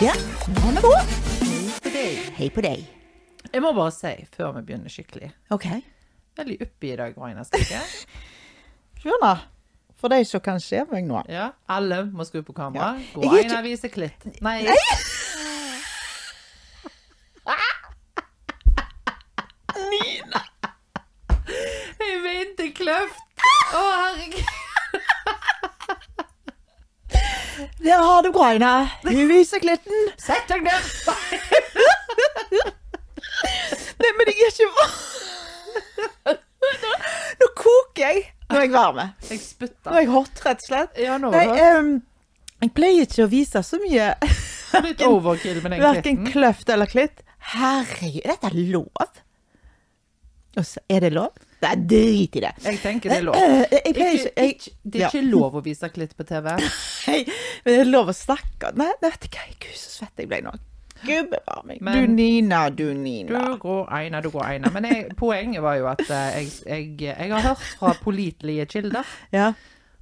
Ja, på. For deg. Hei på deg. Jeg må bare si, før vi begynner skikkelig Ok. Veldig oppi i dag, Raina Stikke. Skjønner. For de som kan se meg nå. Ja, alle må skru på kamera. Ja. Gå Jeg er viser klitt. Nei. Nina! Jeg mente kløft. Å, herregud. Der har du Graina. Hun viser klitten. Sett deg ned. Nei, men jeg er ikke varm. Nå koker jeg. Nå er jeg varm. Jeg Nå er jeg hot, rett og slett. Ja, nå var det em, jeg pleier ikke å vise så mye litt overkill med den Verken kløft eller klitt. Herregud, dette er lov? Og så er det lov? Nei, drit i det. Jeg tenker det er lov. Eh, Jeg pleier Ikke, jeg, ikke, det er ja. ikke lov å vise klitt på TV. Nei, Men det er lov å snakke Nei, vet du hva. Gud, så svett jeg ble nå. Gud bevare meg. Men- du Nina, du Du går eina, du går eina. Men jeg, poenget var jo at eh, jeg, jeg, har hørt fra pålitelige kilder Ja,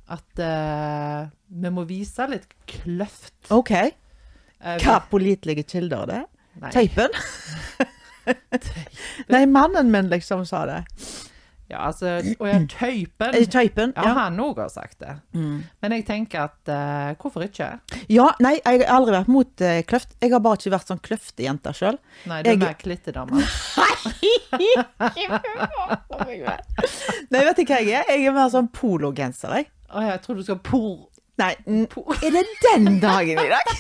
at uh, vi må vise litt kløft. OK. Eh, Hva pålitelige kilder er det? Teipen? Nei, mannen min liksom sa det. Ja, altså og ja, tøypen. tøypen Ja, Ja. han òg har sagt det. Men jeg tenker at uh, hvorfor ikke? ja. Nei, jeg har aldri vært mot uh, kløft. Jeg har bare ikke vært sånn kløftejente sjøl. Nei, du er Jeg- mer klittedame. Nei, vet du hva jeg er? Jeg er mer sånn pologenser, jeg. Å ja, jeg tror du skal por... Nei, mm, er det den dagen i dag?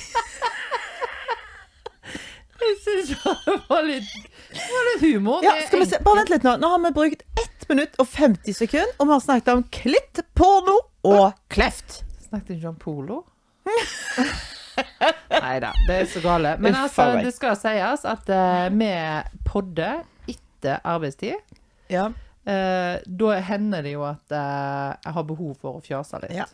Jeg syns det var litt, det var litt humor. Ja, skal vi se. Bare vent litt nå. Nå har vi brukt 1 minutt og 50 sekunder, og vi har snakket om klitt, porno og kløft. Snakket ikke om polo? Nei da, det er så gale. Men altså, det skal sies at uh, vi podder etter arbeidstid. Ja. Uh, da hender det jo at uh, jeg har behov for å fjase litt. ja.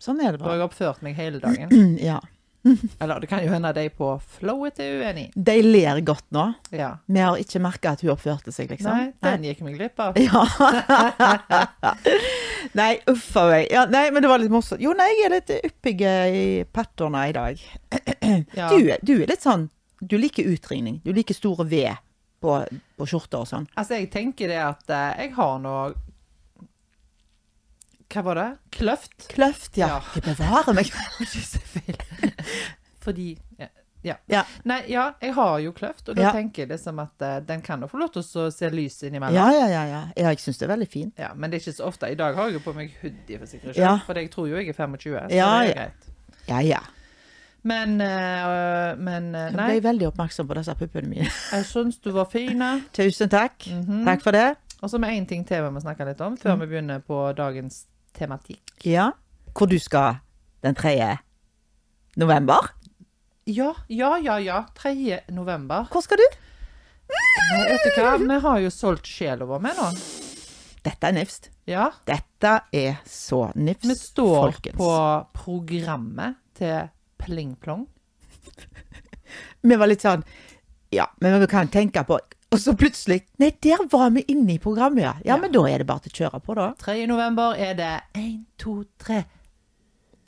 Sånn er det Da har jeg oppført meg hele dagen. Ja. Eller det kan jo hende de på flowet er uenig. De ler godt nå. Ja. Vi har ikke merka at hun oppførte seg, liksom. Nei, den gikk meg glipp av. Ja. nei, uff a meg. Ja, nei, men det var litt morsomt. Jo, nei, jeg er litt uppig i patterne i dag. Ja. Du, du er litt sånn Du liker utringning. Du liker store V på, på skjorter og sånn. Altså, jeg tenker det at eh, jeg har noe Hva var det? Kløft? Kløft, ja. Ja. Bevarer meg. Fordi ja, ja. Ja. Nei, ja, jeg har jo kløft, og da Ja. tenker jeg liksom at uh, den kan jo få lov til å se lys innimellom. Ja, ja, ja. ja. ja jeg syns det er veldig fint. Ja, men det er ikke så ofte. I dag har jeg jo på meg hoodie, for sikkerhets skyld. Ja. For jeg tror jo jeg er 25, så Ja, det er ja. greit. Ja, ja. Men, uh, men eh, Jeg ble veldig oppmerksom på disse puppene mine. jeg syns du var fin. Tusen takk. Mhm. Takk for det. Og så med én ting til vi må snakke litt om, før Mm. vi begynner på dagens tematikk. Ja. Hvor du skal den 3. november? Ja, ja, ja, ja. 3. november. Hvor skal du? Nei, vet du hva? Vi har jo solgt sjela vår med nå. Dette er nifst. Ja. Dette er så nifst, Vi står folkens. på programmet til Pling Plong. Vi var litt sånn Ja, men vi kan tenke på Og så plutselig Nei, der var vi inne i programmet, ja. Ja, Ja. men da er det bare til å kjøre på, da. 3. november er det 1, 2, 3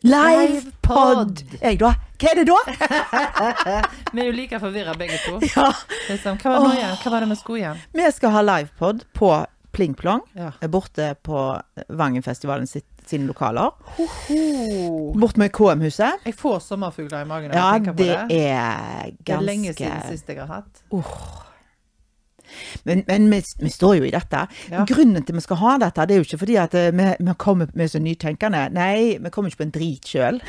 Livepod! Jeg, da. Hva er det da? Vi er jo like forvirra begge to. Ja. Liksom, hva, var det hva var det vi skulle igjen? Vi skal ha livepod på Pling Plong. Ja. Borte på Vangenfestivalen sitt, sine lokaler. Ho-ho. Bort med KM-huset. Jeg får sommerfugler i magen når Ja, jeg tenker på det det. er Det er lenge siden sist jeg har hatt. Men, men vi, vi står jo i dette. Ja. Grunnen til vi skal ha dette, det er jo ikke fordi at eh, vi, vi kommer med så nytenkende. Nei, vi kommer ikke på en drit sjøl.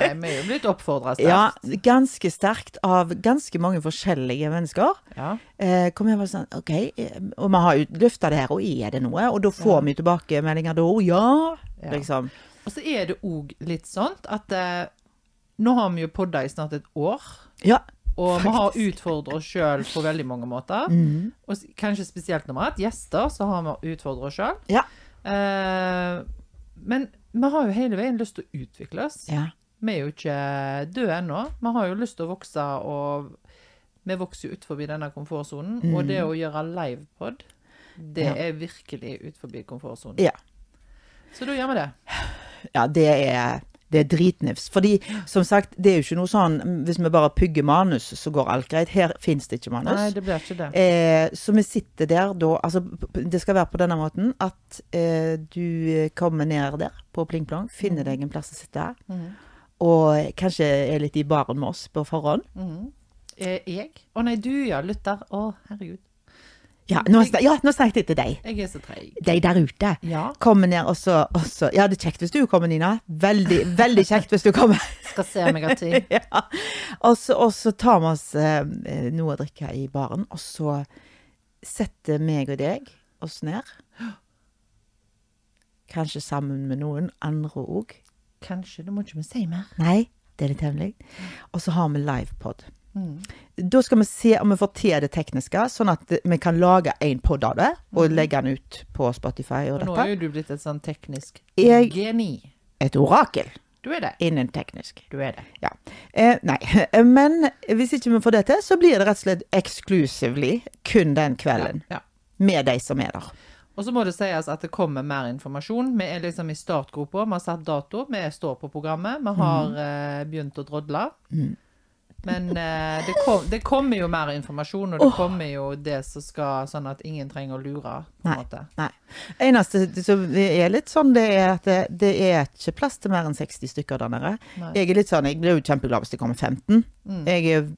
Nei, vi er jo blitt oppfordra Ja, ganske sterkt av ganske mange forskjellige mennesker. Ja. Eh, kom hjem og sånn, ok, eh, og vi har jo lufta det her, og er det noe? Og da får Ja. vi tilbakemeldinger da, ja, Ja. liksom. Og så er det òg litt sånn at eh, nå har vi jo podda i snart et år. Ja, Og vi har utfordret utfordra oss sjøl på veldig mange måter. Mm. Og kanskje spesielt når vi har hatt gjester, så har vi utfordra oss sjøl. Ja. Eh, men vi har jo hele veien lyst til å utvikle oss. ja. Vi er jo ikke døde ennå. Vi har jo lyst til å vokse, og vi vokser jo utenfor denne komfortsonen. Og det å gjøre livepod, det Ja. er virkelig utenfor komfortsonen. Ja. Så da gjør vi det. Ja, det er Det er dritnifs. Fordi, som sagt, det er jo ikke noe sånn Hvis vi bare pugger manus, så går alt greit. Her fins det ikke manus. Nei, det blir ikke det. Eh, så vi sitter der da Altså, det skal være på denne måten at eh, du kommer ned der på Pling Plong, finner deg en plass å sitte, mm. og kanskje er litt i baren med oss på forhånd. Mm. Eh, Jeg? Å nei, du ja, lytter. Å, herregud. Ja, nå, ja, nå snakket jeg til deg. Jeg er så treig. De der ute. Ja. Kommer ned, og så, Ja, det er kjekt hvis du kommer, Nina. Veldig, veldig kjekt hvis du kommer. Skal se om jeg har tid. ja. Og så, tar vi oss eh, noe å drikke i baren, og så setter meg og deg oss ned. Kanskje sammen med noen andre òg. Kanskje, det må ikke vi si mer. Nei, det er litt hemmelig. Og så har vi livepod. Mm. Da skal vi se om vi får til det tekniske, sånn at vi kan lage en pod av det, og legge den ut på Spotify og Og nå er jo du blitt et sånn teknisk Jeg- geni. Et orakel Du er det. innen teknisk. Du er det. Ja. Eh, nei, men hvis ikke vi får det til, så blir det rett og slett exclusively kun den kvelden. Ja. Med de som er der. Og så må det sies at det kommer mer informasjon. Vi er liksom i startgropa. Vi har satt dato. Vi står på programmet. Vi har Mm. eh, begynt å drodle. Men uh, det, kom, det kommer jo mer informasjon, og det kommer jo det som skal Sånn at ingen trenger å lure, på en Nei. måte. Nei. Eneste som er litt sånn, det er at det, det er ikke plass til mer enn 60 stykker der nede. Jeg er litt sånn, jeg blir jo kjempeglad hvis det kommer 15. Mm. Jeg er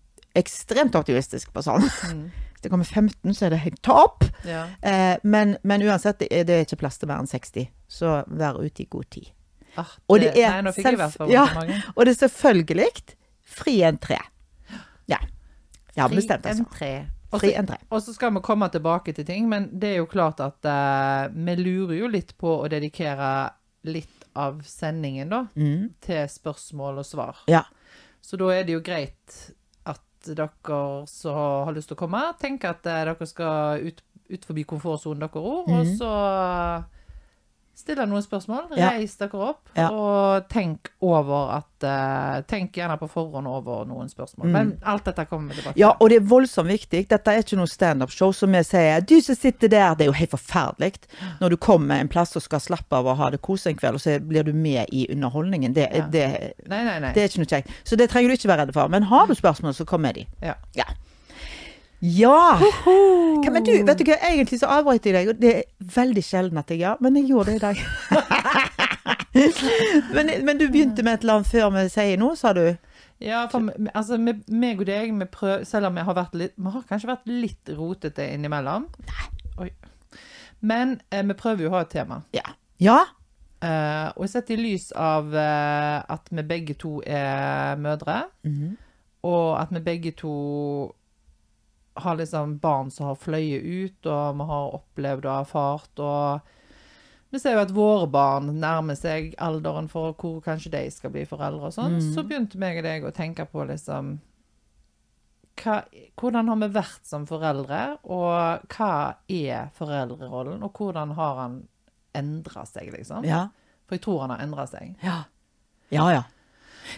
ekstremt optimistisk på sånn. Mm. Hvis det kommer 15, så er det helt topp. Ja. Eh, men, men uansett, det er, det er ikke plass til mer enn 60. Så vær ute i god tid. Ah, Og det er Nei, ja. Og det er selvfølgelig fri entré. Ja. Jeg har bestemt, altså. sånn. Fri entré. Og så skal vi komme tilbake til ting, men det er jo klart at uh, vi lurer jo litt på å dedikere litt av sendingen, da, Mm. til spørsmål og svar. Ja. Så da er det jo greit at dere som har lyst til å komme, tenker at uh, dere skal ut, ut forbi komfortsonen dere òg, og så stille noen spørsmål. Ja. Reis dere opp, Ja. og tenk over at uh, Tenk gjerne på forhånd over noen spørsmål. Men alt dette kommer vi tilbake til. ja, og det er voldsomt viktig. Dette er ikke noe standup-show som vi sier. Du som sitter der, det er jo helt forferdelig. Når du kommer en plass og skal slappe av og ha det kose en kveld, og så blir du med i underholdningen. Det, Ja. det, Nei, nei, nei. det er ikke noe kjekt. Så det trenger du ikke være redd for. Men har du spørsmål, så kom med de. Ja. Ja. Hva, men du, vet du hva, egentlig så avbrøt jeg deg, og det er veldig sjelden at jeg gjør, men jeg gjorde det i dag. men, men du begynte med et eller annet før vi sier noe, sa du? Ja, for altså, meg og deg, prøv, selv om vi har vært litt Vi har kanskje vært litt rotete innimellom. Oi. Men eh, vi prøver jo å ha et tema. Ja. Ja? Eh, og sett i lys av eh, at vi begge to er mødre, Mhm. og at vi begge to har liksom barn som har fløyet ut, og vi har opplevd og erfart, og vi ser jo at våre barn nærmer seg alderen for hvor kanskje de skal bli foreldre og sånn. Så begynte meg og deg å tenke på liksom hva, Hvordan har vi vært som foreldre, og hva er foreldrerollen, og hvordan har han endra seg, liksom? Ja. For jeg tror han har endra seg. Ja. Ja, ja.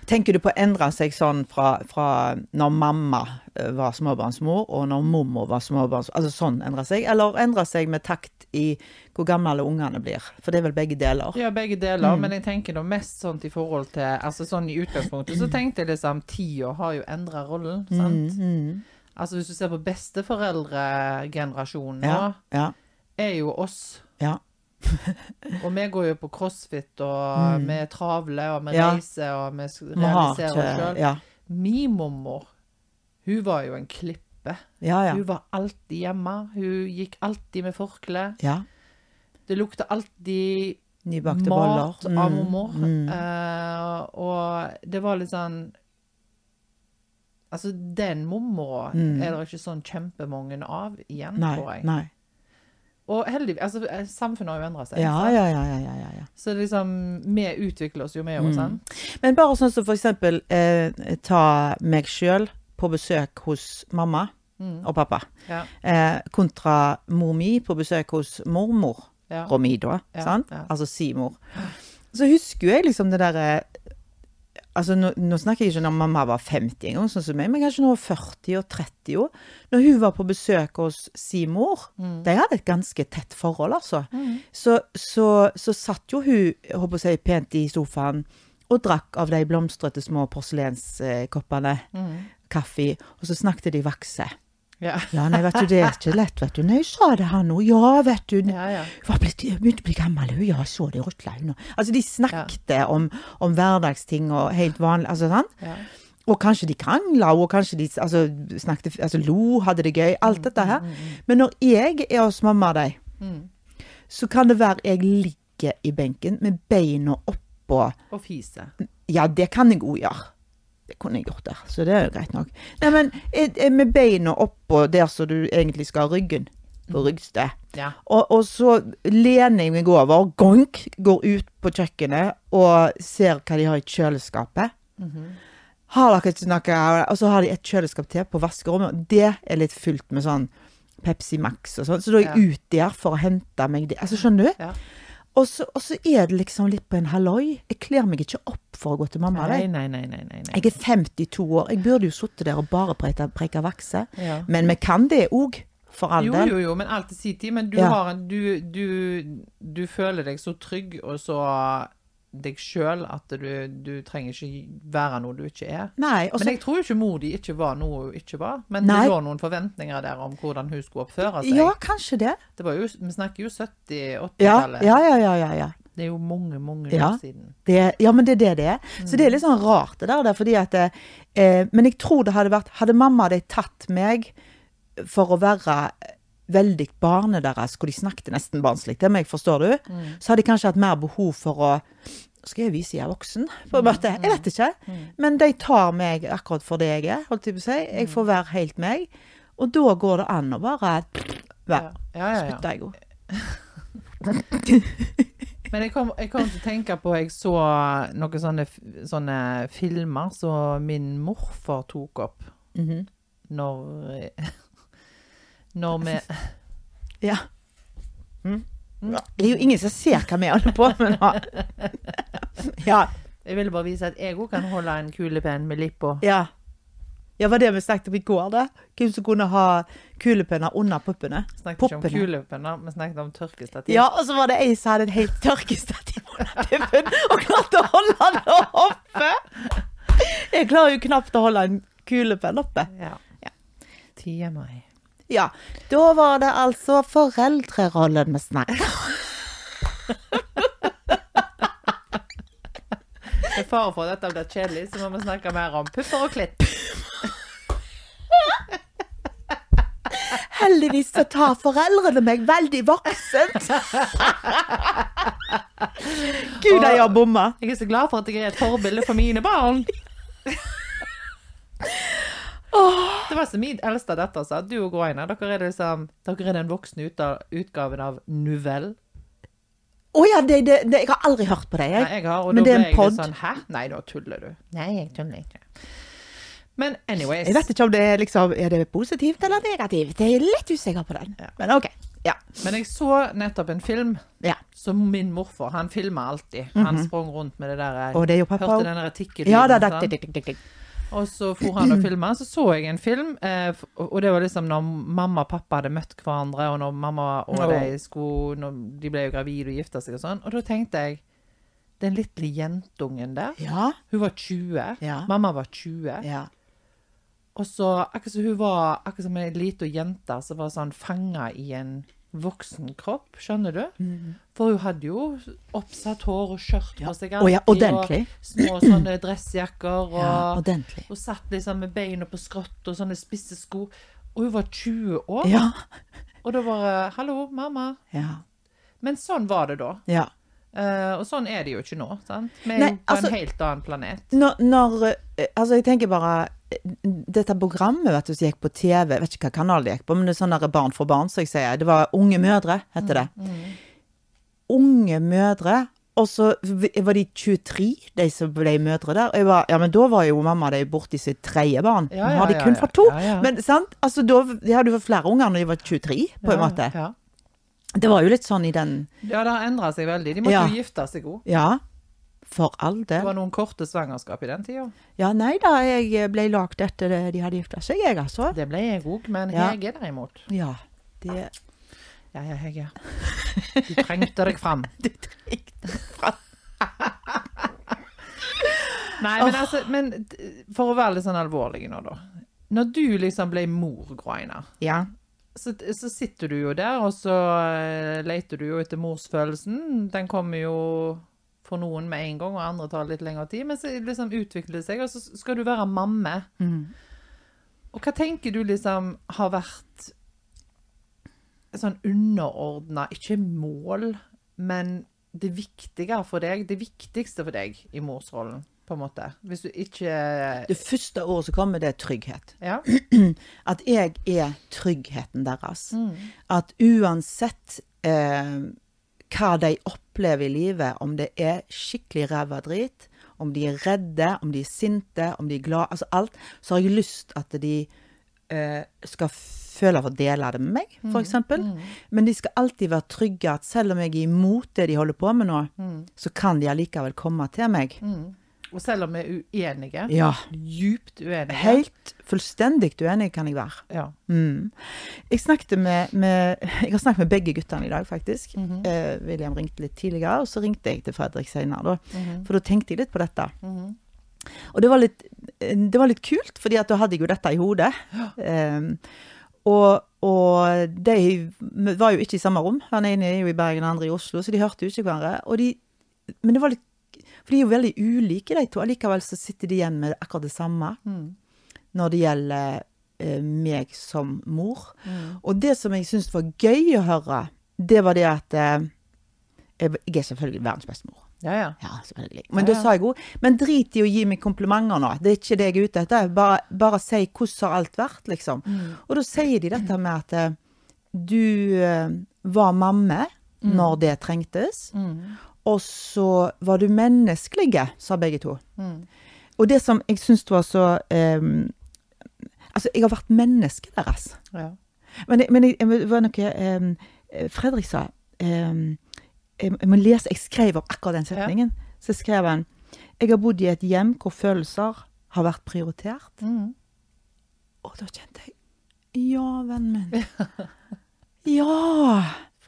Tenker du på å endre seg sånn fra, fra når mamma eh, var småbarnsmor, og når mormor var småbarnsmor? Altså sånn endre seg? Eller endre seg med takt i hvor gamle ungene blir? For det er vel begge deler? Ja, begge deler, men jeg tenker da mest sånn i forhold til Altså sånn i utgangspunktet så tenkte jeg liksom tida har jo endra rollen, sant? Mm, Altså hvis du ser på besteforeldregenerasjonen nå, ja, ja, er jo oss. ja. Og vi går jo på crossfit, og vi er travle, og vi Mm. Ja. reiser, og vi realiserer oss sjøl. Ja, Min mormor, hun var jo en klippe. ja. ja. Hun var alltid hjemme. Hun gikk alltid med forkle. ja. Det lukta alltid Nybakte boller. mat av mormor. mm. Eh, og det var litt sånn Altså, den mormora Mm. er det ikke sånn kjempemange av igjen, Nei, tror jeg. nei. Og heldigvis Altså, eh, samfunnet har jo endra seg. Ja, ja, ja, ja, ja, ja, ja. Så liksom, vi utvikler oss jo med oss, sant? Men bare sånn som for eksempel eh, ta meg sjøl på besøk hos mamma Mm. og pappa, Ja. eh, kontra mor mi på besøk hos mormor og mi, da. Sant? Altså si mor. Så husker jo jeg liksom det derre Altså, nå, nå snakker jeg ikke når mamma var 50 engang, sånn som meg, men kanskje nå var 40 og 30 år. Når hun var på besøk hos si mor, Mm. de hadde et ganske tett forhold, altså. Så, så, så satt jo hun, jeg håper si, pent i sofaen og drakk av de blomstrete små porselenskoppene. Kaffe. Og så snakket de vakse. Ja. Ja, nei, vet du, det er ikke lett, vet du. Nei, sa det her nå. Ja, vet du. Ja, ja. Hun begynte å bli gammel, hun. Ja, så det rutla hun òg. Altså, de snakket om, om hverdagsting og helt vanlig, altså sånn. Ja. Og kanskje de krangla, og kanskje de altså, snakket, altså, lo, hadde det gøy. Alt dette her. Men når jeg er hos mamma og deg, så kan det være jeg ligger i benken med beina oppå. Og fise. Ja, det kan jeg òg gjøre. Det kunne jeg gjort der, så det er jo greit nok. Nei, men er, er med beina oppå der som du egentlig skal ha ryggen, på ryggstedet. Ja. Og, og så lener jeg meg over, gonk, går ut på kjøkkenet og ser hva de har i kjøleskapet. Har dere ikke noe Og så har de et kjøleskap til på vaskerommet, og det er litt fullt med sånn Pepsi Max og sånn. Så da er jeg ut der for å hente meg det. Altså, skjønner du? Ja. Og så, og så er det liksom litt på en halloi. Jeg kler meg ikke opp for å gå til mamma. Nei, nei, nei, nei, nei, nei. Jeg er 52 år. Jeg burde jo sittet der og bare preika, vakse. Ja. Men vi kan det òg, for all Jo, del. jo, jo, men alt til sin tid. Men du, Ja. har en, du, du, du føler deg så trygg og så deg sjøl at du, du trenger ikke være noe du ikke er. Nei, også, Men jeg tror jo ikke mor di ikke var noe hun ikke var. Men Nei. det lå noen forventninger der om hvordan hun skulle oppføre seg. Ja, kanskje det. Det var jo, vi snakker jo 70-80-tallet. ja, ja, ja, ja, ja. Det er jo mange, mange Ja. år siden. Det, ja, men det er det det er. Så det er litt sånn rart det der. er fordi at eh, Men jeg tror det hadde vært Hadde mamma de tatt meg for å være veldig barnet deres, hvor de snakket nesten barnslig til meg, forstår du, så hadde jeg kanskje hatt mer behov for å skal jeg vise jeg er voksen, på en måte? Jeg vet ikke. Men de tar meg akkurat for det jeg er, holdt jeg på å si. Jeg får være helt meg. Og da går det an å bare være. Ja, ja, ja. ja. Men jeg kom, jeg kom til å tenke på Jeg så noen sånne, sånne filmer som min morfar tok opp Mhm. når Når vi Ja. Mm. Det er jo ingen som ser hva vi holder på med nå. Ja. Jeg ville bare vise at jeg òg kan holde en kulepenn med lippa. Ja. Ja, var det vi snakket om i går, da? Hvem som kunne ha kulepenner under puppene? Snakket ikke om kulepenner, vi snakket om tørkestativ. Ja, og så var det ei som hadde et helt tørkestativ under puppen, og klarte å holde det oppe! Jeg klarer jo knapt å holde en kulepenn oppe. Ja. Ja. TMI. Ja, da var det altså foreldrerollen vi snakket. Med fare for at dette blir kjedelig, så må vi snakke mer om puffer og klipp. Heldigvis så tar foreldrene meg veldig voksent. Gud, jeg har bomma. Jeg er så glad for at jeg er et forbilde for mine barn. Det var som min eldste datter sa, du og Groina, dere er, liksom, dere er den voksne ut utgaven av Nouvelle. Å ja, det, det, det, jeg har aldri hørt på det, jeg. Nei, jeg har, og Men det er en litt sånn, hæ? Nei, da tuller du. Nei, jeg tuller ikke. Men anyways. Jeg vet ikke om det er liksom Er det positivt eller negativt. Jeg er litt usikker på den. Ja. Men OK. Ja. Men jeg så nettopp en film ja. som min morfar, han filmer alltid. Han sprang rundt med det der. Og det er jo pappa hørte den der. Ja da, da, sant? tikk, tikk, tikk, tikk. Og så for han og filma, så så jeg en film, eh, og det var liksom når mamma og pappa hadde møtt hverandre, og når mamma og de skulle når De ble jo gravide og gifta seg og sånn. Og da tenkte jeg Den lille jentungen der, Ja. hun var 20. Ja. Mamma var 20. ja. Og så akkurat som hun var akkurat som ei lita jente som var sånn fanga i en voksen kropp, skjønner du? Mm. For hun hadde jo oppsatt hår og skjørt på seg alltid. ja, ordentlig. og små sånne dressjakker, og, ja. Ordentlig. og satt liksom med beina på skrått og sånne spisse sko. Og hun var 20 år, Ja. og da bare 'Hallo, mamma'. Ja. Men sånn var det da. ja. Uh, og sånn er det jo ikke nå. sant? Vi er Nei, jo på altså- en helt annen planet. Når, når eh, Altså, jeg tenker bare Dette programmet vet du, som gikk på TV, jeg vet ikke hva kanal det gikk på, men det er sånn der Barn for barn, som jeg sier. Det var Unge mødre, heter det. Unge mødre. Og så var de 23, de som ble mødre der. Og jeg var, ja, men da var jo mamma de borti sitt tredje barn. Ja, Nå har de ja, kun ja. fått to. Ja, ja. Men sant? Altså, da, de hadde jo fått flere unger når de var 23, på en Ja, måte. Ja. Det var jo litt sånn i den ja, det har endra seg veldig. De måtte Ja. jo gifte seg òg. Ja, for all Det var noen korte svangerskap i den tida. Ja, nei da, jeg ble lagd etter det de hadde gifta seg, jeg, altså. Det ble jeg òg, men Ja. Hege derimot Ja, det Ja, ja, Hege. Du trengte deg fram. Du trengte fram. Nei, men altså men, For å være litt sånn alvorlig nå, da. Når du liksom ble mor, Groina, Ja. så, så sitter du jo der, og så eh, leter du jo etter morsfølelsen. Den kommer jo for noen med en gang, og andre tar litt lengre tid. Men så liksom utvikler det seg, og så skal du være mamme. Mm. Og hva tenker du liksom har vært sånn underordna, ikke mål, men det viktige for deg, det viktigste for deg i morsrollen, på en måte? Hvis du ikke Det første året som kommer, det er trygghet. Ja? At jeg er tryggheten deres. Mm. At uansett eh, hva de opplever i livet, om det er skikkelig ræva drit, om de er redde, om de er sinte, om de er glade, altså alt, så har jeg lyst at de uh, skal føle for å dele det med meg, for eksempel. Men de skal alltid være trygge at selv om jeg er imot det de holder på med nå, så kan de allikevel komme til meg. Og selv om vi er uenige, Ja. djupt uenige Helt fullstendig uenig kan jeg være. Ja. Mm. Jeg, med, med, jeg har snakket med begge guttene i dag, faktisk. eh, William ringte litt tidligere, og så ringte jeg til Fredrik senere. Da. For da tenkte jeg litt på dette. Og det var, litt, det var litt kult, fordi at da hadde jeg jo dette i hodet. Eh, og, og de var jo ikke i samme rom. Han ene er jo i Bergen, den andre i Oslo, så de hørte jo ikke hverandre. De, men det var litt For de er jo veldig ulike, de to. Allikevel så sitter de igjen med akkurat det samme når det gjelder eh, meg som mor. Og det som jeg syntes var gøy å høre, det var det at eh, jeg, er selvfølgelig verdens beste mor. Ja, ja. Ja, selvfølgelig. Men Ja, da sa jeg òg Men drit i å gi meg komplimenter nå. Det er ikke det jeg er ute etter. Bare, bare si hvordan har alt vært, liksom. Og da sier de dette med at eh, du eh, var mamme når det trengtes. Og så var du menneskelige, sa begge to. Og det som jeg syns var så um, Altså, jeg har vært mennesket deres. ja. Men, det- men jeg, det var noe um, Fredrik sa um, jeg, jeg må lese Jeg skrev opp akkurat den setningen. Så skrev han Jeg har bodd i et hjem hvor følelser har vært prioritert. Mm. Og da kjente jeg Ja, vennen min. Ja!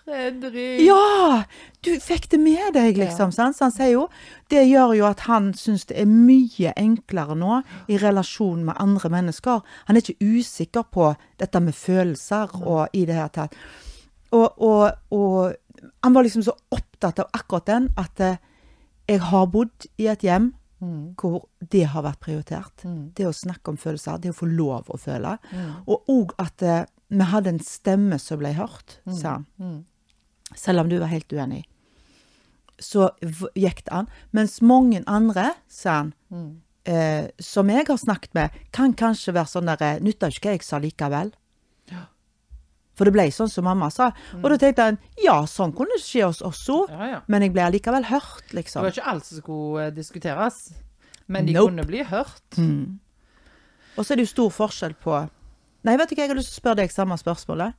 Fredrik! Ja! Du fikk det med deg, liksom. sant? Så han sier jo Det gjør jo at han syns det er mye enklere nå i relasjon med andre mennesker. Han er ikke usikker på dette med følelser og i det hele tatt. Og, og, og han var liksom så opptatt av akkurat den at eh, jeg har bodd i et hjem hvor det har vært prioritert. Det å snakke om følelser, det å få lov å føle. Og òg at eh, vi hadde en stemme som ble hørt, sa han. Selv om du var helt uenig. Så gikk det an. Mens mange andre, sa han, eh, som jeg har snakket med, kan kanskje være sånn der Nytta Nytter ikke hva jeg sa likevel. For det ble sånn som mamma sa. Og da tenkte han ja, sånn kunne det skje hos oss òg. Ja, ja. Men jeg ble allikevel hørt, liksom. Det var ikke alt som skulle eh, diskuteres, men de Nope. kunne bli hørt. Og så er det jo stor forskjell på Nei, vet du hva, jeg har lyst til å spørre deg samme spørsmålet.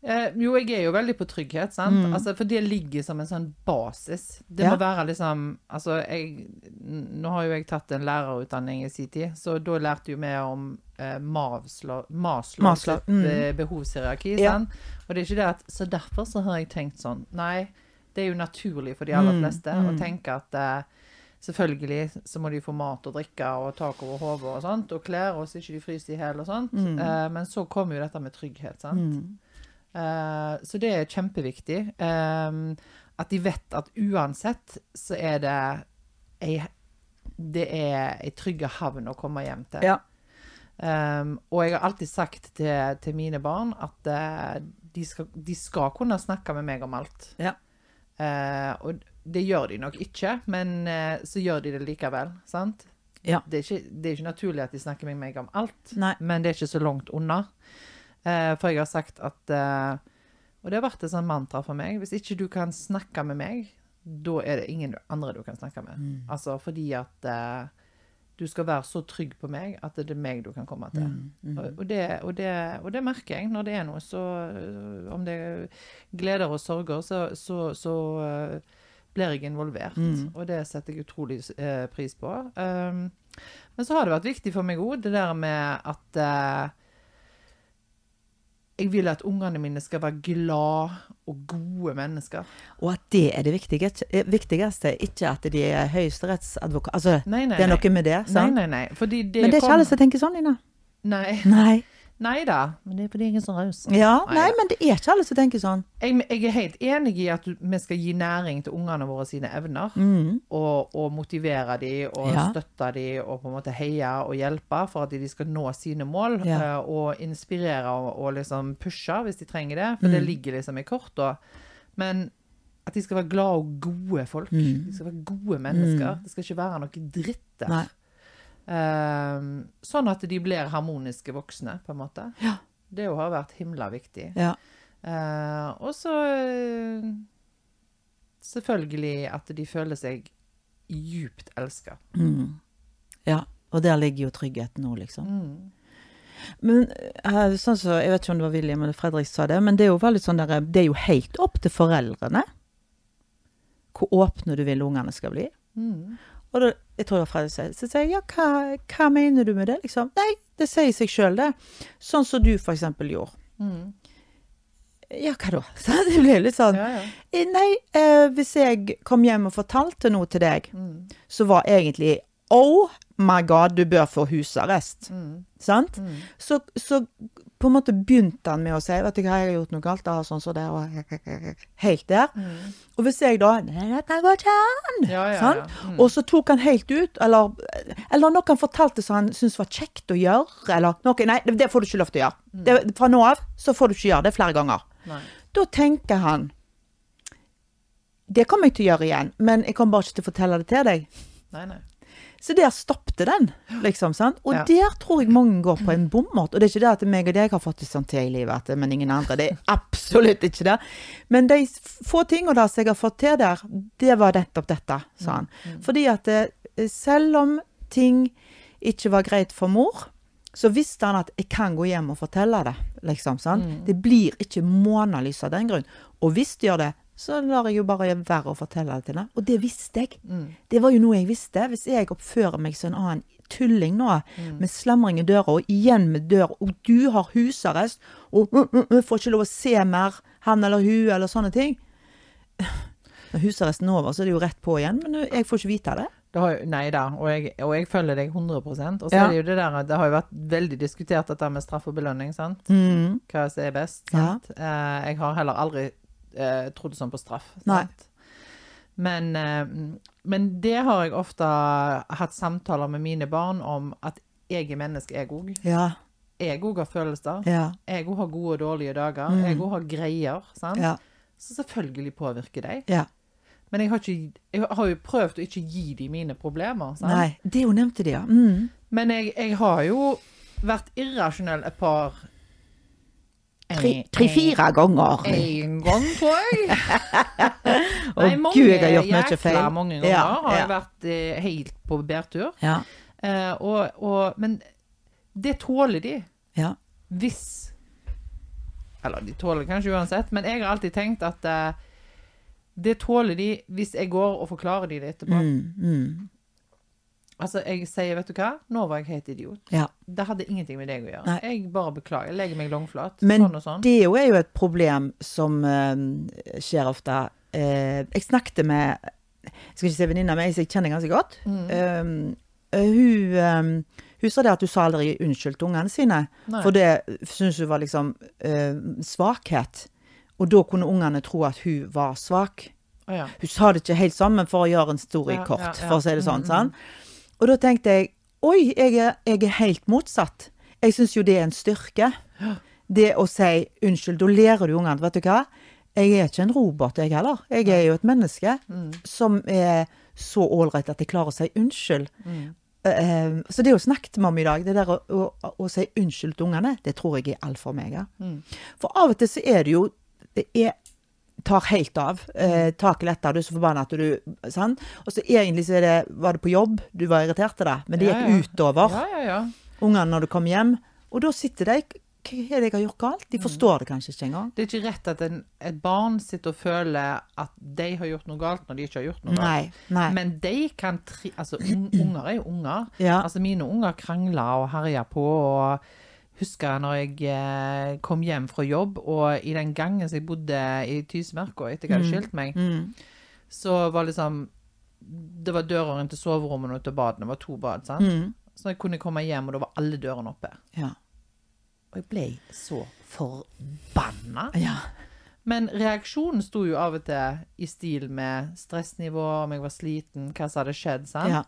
Eh, jo, jeg er jo veldig på trygghet, sant? Altså, for det ligger som en sånn basis. Det Ja. må være liksom Altså, jeg Nå har jo jeg tatt en lærerutdanning i sin tid, så da lærte jo vi om eh, Maslow, Maslow, Maslow, mm. eh, behovshierarki, Ja. sant? Og det er ikke det at Så derfor så har jeg tenkt sånn. Nei, det er jo naturlig for de aller Mm, fleste å tenke at eh, Selvfølgelig så må de få mat og drikke og tak over hodet og sånt, og klær, og så ikke de fryser i hjel og sånt. Mm. Eh, men så kommer jo dette med trygghet, sant. Eh, så det er kjempeviktig. eh, at de vet at uansett så er det ei, det er ei trygg havn å komme hjem til. Ja. Um, og jeg har alltid sagt til, til mine barn at uh, de, skal, de skal kunne snakke med meg om alt. Ja. Uh, og det gjør de nok ikke, men så gjør de det likevel. sant? Ja. Det, er ikke, det er ikke naturlig at de snakker med meg om alt, Nei. men det er ikke så langt unna. Eh, for jeg har sagt at eh, Og det har vært et sånt mantra for meg. Hvis ikke du kan snakke med meg, da er det ingen andre du kan snakke med. Mm. Altså fordi at eh, du skal være så trygg på meg at det er meg du kan komme til. Mm, Og, og, det, og, det, og det merker jeg når det er noe. Så om det er gleder og sorger, så, så, så uh, blir jeg involvert. Mm. Og det setter jeg utrolig uh, pris på. Um, men så har det vært viktig for meg òg, det der med at øh, Jeg vil at ungene mine skal være glad og gode mennesker. Og at det er det viktigste, eh, viktigste ikke at de er høyesterettsadvokat. Altså, Nei, nei, det er noe med det, sant? nei, nei. Fordi det Men det er ikke alle som tenker sånn, Ina. Nei. Nei. Nei da. Men det er fordi jeg er så raus. Ja, Nei nei, men det er ikke alle som tenker sånn. Jeg, jeg er helt enig i at vi skal gi næring til ungene våre sine evner. Mm. Og, og motivere dem og Ja. støtte dem og på en måte heie og hjelpe for at de skal nå sine mål. Ja. eh, Og inspirere og, og liksom pushe hvis de trenger det, for det Mm. ligger liksom i korta. Men at de skal være glade og gode folk. De skal være gode mennesker. Det skal ikke være noe dritt der. Mm. Nei. Eh, sånn at de blir harmoniske voksne, på en måte. Ja. Det har vært himla viktig. Ja. Eh, og så Selvfølgelig at de føler seg djupt elska. Mm. ja. Og der ligger jo tryggheten nå, liksom. Mm. Men eh, sånn så, Jeg vet ikke om det var William eller Fredrik sa det, men det er jo veldig sånn der, det er jo helt opp til foreldrene hvor åpne du vil ungene skal bli. Mm. Og da, jeg tror det var Fredrik så sa ja, hva, hva mener du med det, liksom? Nei, det sier seg sjøl, det. Sånn som du for eksempel gjorde. Mm. Ja, hva da? Så det ble litt sånn Ja, ja. eh, Nei, eh, hvis jeg kom hjem og fortalte noe til deg, Mm. så var egentlig Oh my god, du bør få husarrest. Mm. Sant? Mm. Så, så på en måte begynte han med å si Vet du hva, jeg har gjort noe galt. Da, sånn så der, og Helt der. Mm. Og hvis jeg da dette går ikke an. Ja, ja, Sant? ja. Mm. Og så tok han helt ut, eller, eller noe han fortalte som han syntes var kjekt å gjøre, eller noe Nei, det, det får du ikke lov til å gjøre. Mm. Det, fra nå av så får du ikke gjøre det flere ganger. Nei. Da tenker han Det kommer jeg til å gjøre igjen, men jeg kommer bare ikke til å fortelle det til deg. Nei, nei. Så der stoppte den, liksom. sant? Og Ja. der tror jeg mange går på en bommert. Og det er ikke det at meg og deg har fått det sånn til i livet, men ingen andre. Det er absolutt ikke det. Men de få tingene som jeg har fått til der, det var nettopp dette, sa han. Fordi at eh, selv om ting ikke var greit for mor, så visste han at jeg kan gå hjem og fortelle det, liksom. sant? Det blir ikke månelys av den grunn. Og hvis det gjør det, så lar jeg jo bare være å fortelle det til henne. Og det visste jeg. Mm. Det var jo noe jeg visste. Hvis jeg oppfører meg som en annen tulling nå, med slamring i døra, og igjen med døra, og du har husarrest, og uh, uh, uh, får ikke lov å se mer han eller hun, eller sånne ting Når husarresten er over, så er det jo rett på igjen, men jeg får ikke vite det. Det har, nei da, og jeg, og jeg følger deg 100% Og så Ja. er det jo det der Det har jo vært veldig diskutert dette med straff og belønning, sant? Mm. Hva som er best, Ja. sant? Eh, jeg har heller aldri eh, trodd sånn på straff. Men, eh, men det har jeg ofte hatt samtaler med mine barn om at jeg er menneske, jeg òg. Ja. Jeg òg har følelser. Ja. Jeg òg har gode og dårlige dager. Mm. Jeg òg har greier. Sant? Ja. Så selvfølgelig påvirker de. ja. Men jeg har, ikke, jeg har jo prøvd å ikke gi dem mine problemer. Sant? Nei. Det hun nevnte de, ja. Mm. Men jeg, jeg har jo vært irrasjonell et par Tre-fire ganger. En gang, tror jeg. Å gud, jeg har gjort mye feil. Mange ganger Ja, har jeg vært eh, helt på bærtur. Ja. Eh, og, og, men det tåler de Ja. hvis Eller de tåler kanskje uansett, men jeg har alltid tenkt at eh, det tåler de hvis jeg går og forklarer de det etterpå. Mm. Mm. Altså, jeg sier, vet du hva, nå var jeg helt idiot. ja. Det hadde ingenting med deg å gjøre. Nei. Jeg bare beklager. Jeg legger meg langflat. Men sånn sånn. det er jo et problem som uh, skjer ofte. Uh, jeg snakket med Jeg skal ikke si venninna mi, jeg kjenner ganske godt. Mm. Eh, hun, eh, hun sa det at hun sa aldri unnskyld til ungene sine. Nei. For det syntes hun var liksom uh, svakhet. Og da kunne ungene tro at hun var svak. Oh, ja. Hun sa det ikke helt sånn, men for å gjøre en story Ja, kort, for å si det sånn. Mm, mm, sant? Og da tenkte jeg oi, jeg er, jeg er helt motsatt. Jeg syns jo det er en styrke. Det å si unnskyld. Da lærer du ungene. Vet du hva? Jeg er ikke en robot, jeg heller. Jeg er jo et menneske Mm. som er så ålreit at jeg klarer å si unnskyld. Mm. Uh, så det å snakke med om i dag, det der å, å, å si unnskyld til ungene, det tror jeg er altfor meg. Mm. For av og til så er det jo Det er tar helt av. Eh, taket letter, du er så forbanna at du sånn. Og så egentlig så det Var det på jobb du var irritert til det, men det gikk ja. utover Ja, ja, ja. ungene når du kom hjem. Og da sitter de Hva er det jeg har gjort galt? Mm. De forstår det kanskje ikke engang. Det er ikke rett at en, et barn sitter og føler at de har gjort noe galt når de ikke har gjort noe galt. Nei. nei. Men de kan tri... Altså, unger er jo unger. Altså, mine unger krangler og herjer på og husker når jeg eh, kom hjem fra jobb, og i den gangen som jeg bodde i Tysmerka etter jeg hadde skilt meg, Mm. så var liksom Det var inn til soverommene og til badene. Det var to bad, sant. Mm. Så jeg kunne komme hjem, og da var alle dørene oppe. Ja. Og jeg ble så forbanna. ja. Men reaksjonen sto jo av og til i stil med stressnivå, om jeg var sliten, hva som hadde skjedd, sant. Ja.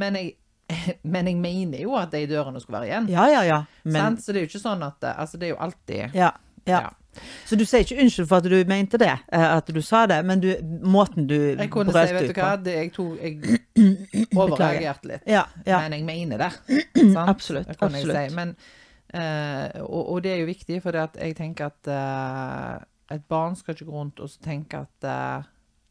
Men, jeg, men jeg mener jo at de dørene skulle være igjen. ja, ja, ja. Men? Så det er jo ikke sånn at Altså, det er jo alltid ja, ja. Så du sier ikke unnskyld for at du mente det, eh, at du sa det, men du, måten du Jeg kunne si, vet du hva, det, jeg, tog, jeg overreagerte litt. Ja, ja. Men jeg mener det. sant? Absolutt, Det absolutt. Si. Men, uh, og, og det er jo viktig, for jeg tenker at uh, et barn skal ikke gå rundt og tenke at eh,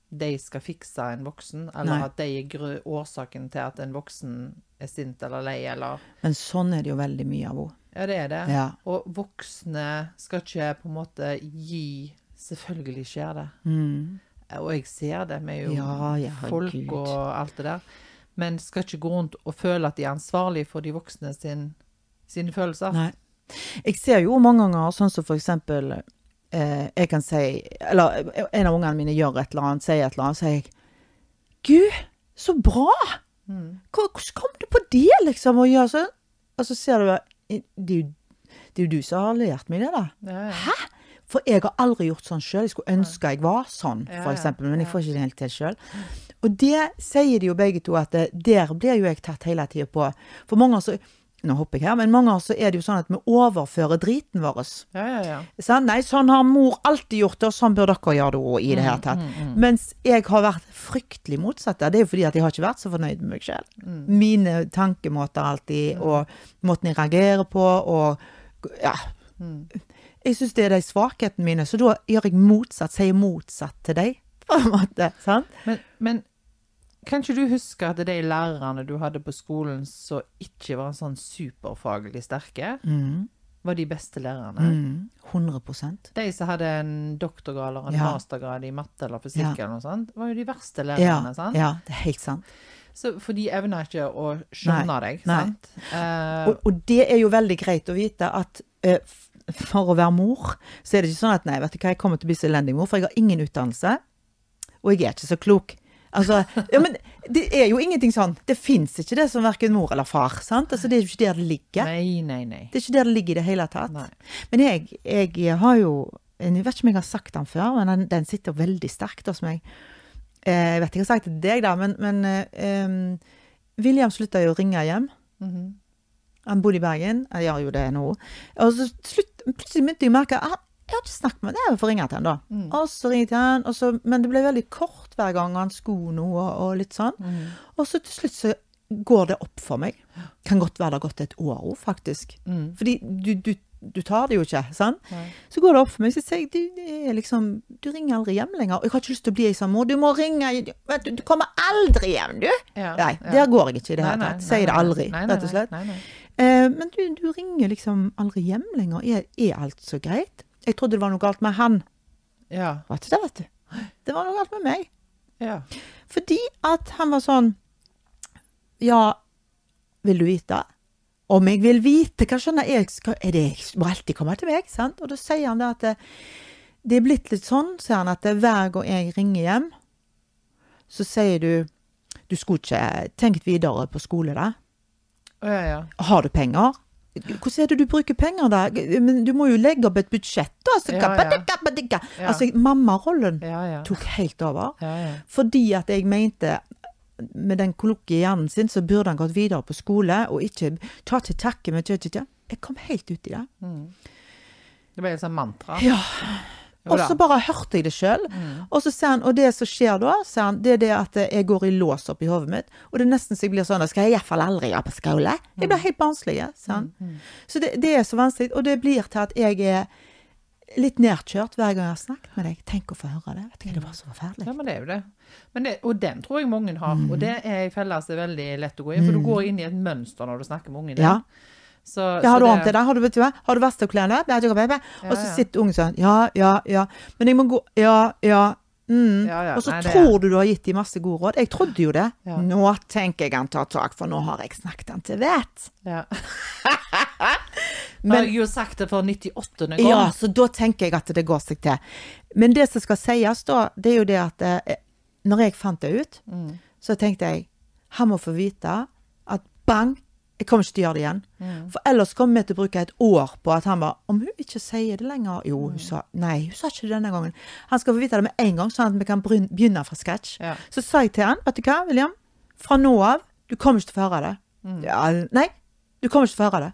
de skal fikse en voksen, eller Nei. at de er årsaken til at en voksen er sint eller lei, eller Men sånn er det jo veldig mye av henne. Ja, det er det. Ja. Og voksne skal ikke på en måte gi Selvfølgelig skjer det. Mm. Og jeg ser det med jo Ja, ja, folk Gud. og alt det der. Men skal ikke gå rundt og føle at de er ansvarlige for de voksne sin, sine følelser. Nei. Jeg ser jo mange ganger sånn som for eksempel Jeg kan si Eller en av ungene mine gjør et eller annet, sier et eller annet, så sier jeg Gud, så bra! Mm. Hvordan kom du på det, liksom? Og, sånn? Og så ser du det er, jo, det er jo du som har lært meg det, da. Ja, ja. Hæ? For jeg har aldri gjort sånn sjøl. Jeg skulle ønske jeg var sånn, eksempel, men jeg får ikke det helt til sjøl. Og det sier de jo begge to, at det, der blir jo jeg tatt hele tida på. For mange så Nå hopper jeg her, men mange ganger så er det jo sånn at vi overfører driten vår. ja, ja, ja. Sånn, Nei, sånn har mor alltid gjort det, og sånn bør dere gjøre det òg, i det hele tatt. Mens jeg har vært fryktelig motsatt. Det er jo fordi at jeg har ikke vært så fornøyd med meg sjøl. Mine tankemåter alltid, og måten jeg reagerer på, og ja. Jeg syns det er de svakhetene mine, så da gjør jeg motsatt, sier motsatt til deg, på en måte. Sant? Men, men kan ikke du huske at de lærerne du hadde på skolen som ikke var sånn superfaglig sterke, var de beste lærerne? Mm. 100% De som hadde en doktorgrad eller en Ja. mastergrad i matte eller fysikk Ja. eller noe sånt, var jo de verste Ja, lærerne, sant? ja, det er helt sant. Så, for de evner ikke å skjønne deg, nei. sant? Eh, Og, og det er jo veldig greit å vite at uh, for å være mor, så er det ikke sånn at nei, vet du hva, jeg kommer til å bli så elendig mor, for jeg har ingen utdannelse, og jeg er ikke så klok. Altså, ja, men det er jo ingenting sånn. Det fins ikke det som verken mor eller far. sant? Altså, Det er jo ikke der det ligger. nei, nei, nei. Det er ikke der det ligger i det hele tatt. Nei. Men jeg, jeg har jo Jeg vet ikke om jeg har sagt den før, men den, den sitter veldig sterkt hos meg. Eh, jeg vet ikke om jeg har sagt det til deg, da, men, men eh, William slutta jo å ringe hjem. Mhm. Han bodde i Bergen. Jeg gjør jo det nå. Og så slutt, plutselig begynte jeg å merke at jeg har ikke snakket med ham. Jeg får ringe til han da. Mm. Og så ringte han, så, men det ble veldig kort hver gang han skulle noe og, og litt sånn. Mm. Og så til slutt så går det opp for meg. Kan godt være det har gått et år òg, faktisk. Mm. Fordi du, du, du tar det jo ikke, sant? Nei. Så går det opp for meg, så sier jeg du, liksom, du ringer aldri hjem lenger. Og jeg har ikke lyst til å bli ei sånn mor. Du må ringe du, du kommer aldri hjem, du! Ja, Nei, ja. der går jeg ikke i det hele tatt. Sier det aldri, rett og slett. Nei, nei. Eh, men du, du ringer liksom aldri hjem lenger. Er, er alt så greit? Jeg trodde det var noe galt med han. Ja, Vet du det, vet du. Det var noe galt med meg. ja. Fordi at han var sånn Ja, vil du vite? Om jeg vil vite, hva skjønner jeg? Er det, må alltid komme til meg, sant? Og da sier han det at det, det er blitt litt sånn, sier han, at det, hver gang jeg ringer hjem, så sier du Du skulle ikke tenkt videre på skole, da? Ja, ja. Har du penger? Hvordan er det du bruker penger, da? Men du må jo legge opp et budsjett, da. Så Ja, ja. Altså, mammarollen Ja, tok helt over. Fordi at jeg mente med den kolokkie i hjernen sin, så burde han gått videre på skole, og ikke ta til takke med tja, tja, tja. Jeg kom helt ut i det. Det ble et sånt mantra. Ja. Og så bare hørte jeg det sjøl. Og så sier han, og det som skjer da, han, det er det at jeg går i lås opp i hodet mitt. Og det er nesten så jeg blir sånn, skal jeg iallfall aldri gjøre på skole. Jeg blir helt barnslig, sier han. Så det, det er så vanskelig. Og det blir til at jeg er litt nedkjørt hver gang jeg har snakket med deg. Tenk å få høre det. Vet du det var så forferdelig. Ja, men det er jo det. Men det og den tror jeg mange har. Mm. Og det er i felle som er veldig lett å gå inn, for du går inn i et mønster når du snakker med ungen din. Ja. Så, Ja, har så du det- det? Har du, hva? Har du vasket opp klærne? Bla, bla, bla, bla. Og så sitter ungen sånn Ja, ja, ja. Men jeg må gå Ja, ja. Mm. Ja, ja. Og så Nei, tror du du har gitt dem masse gode råd. Jeg trodde jo det. Ja. Nå tenker jeg han tar tak, for nå har jeg snakket han til vett. Ja. Men- har jo sagt det for 98. gang. Ja, så da tenker jeg at det går seg til. Men det som skal sies da, det er jo det at eh, når jeg fant det ut, Mm. så tenkte jeg han må få vite at bang, jeg kommer ikke til å gjøre det igjen. Mm. For ellers kommer vi til å bruke et år på at han bare Om hun ikke sier det lenger Jo, Mm. hun sa Nei, hun sa ikke det denne gangen. Han skal få vite det med en gang, sånn at vi kan begynne fra sketsj. Ja. Så sa jeg til han, vet du hva, William, fra nå av, du kommer ikke til å få høre det. Mm. Ja, nei, du kommer ikke til å få høre det.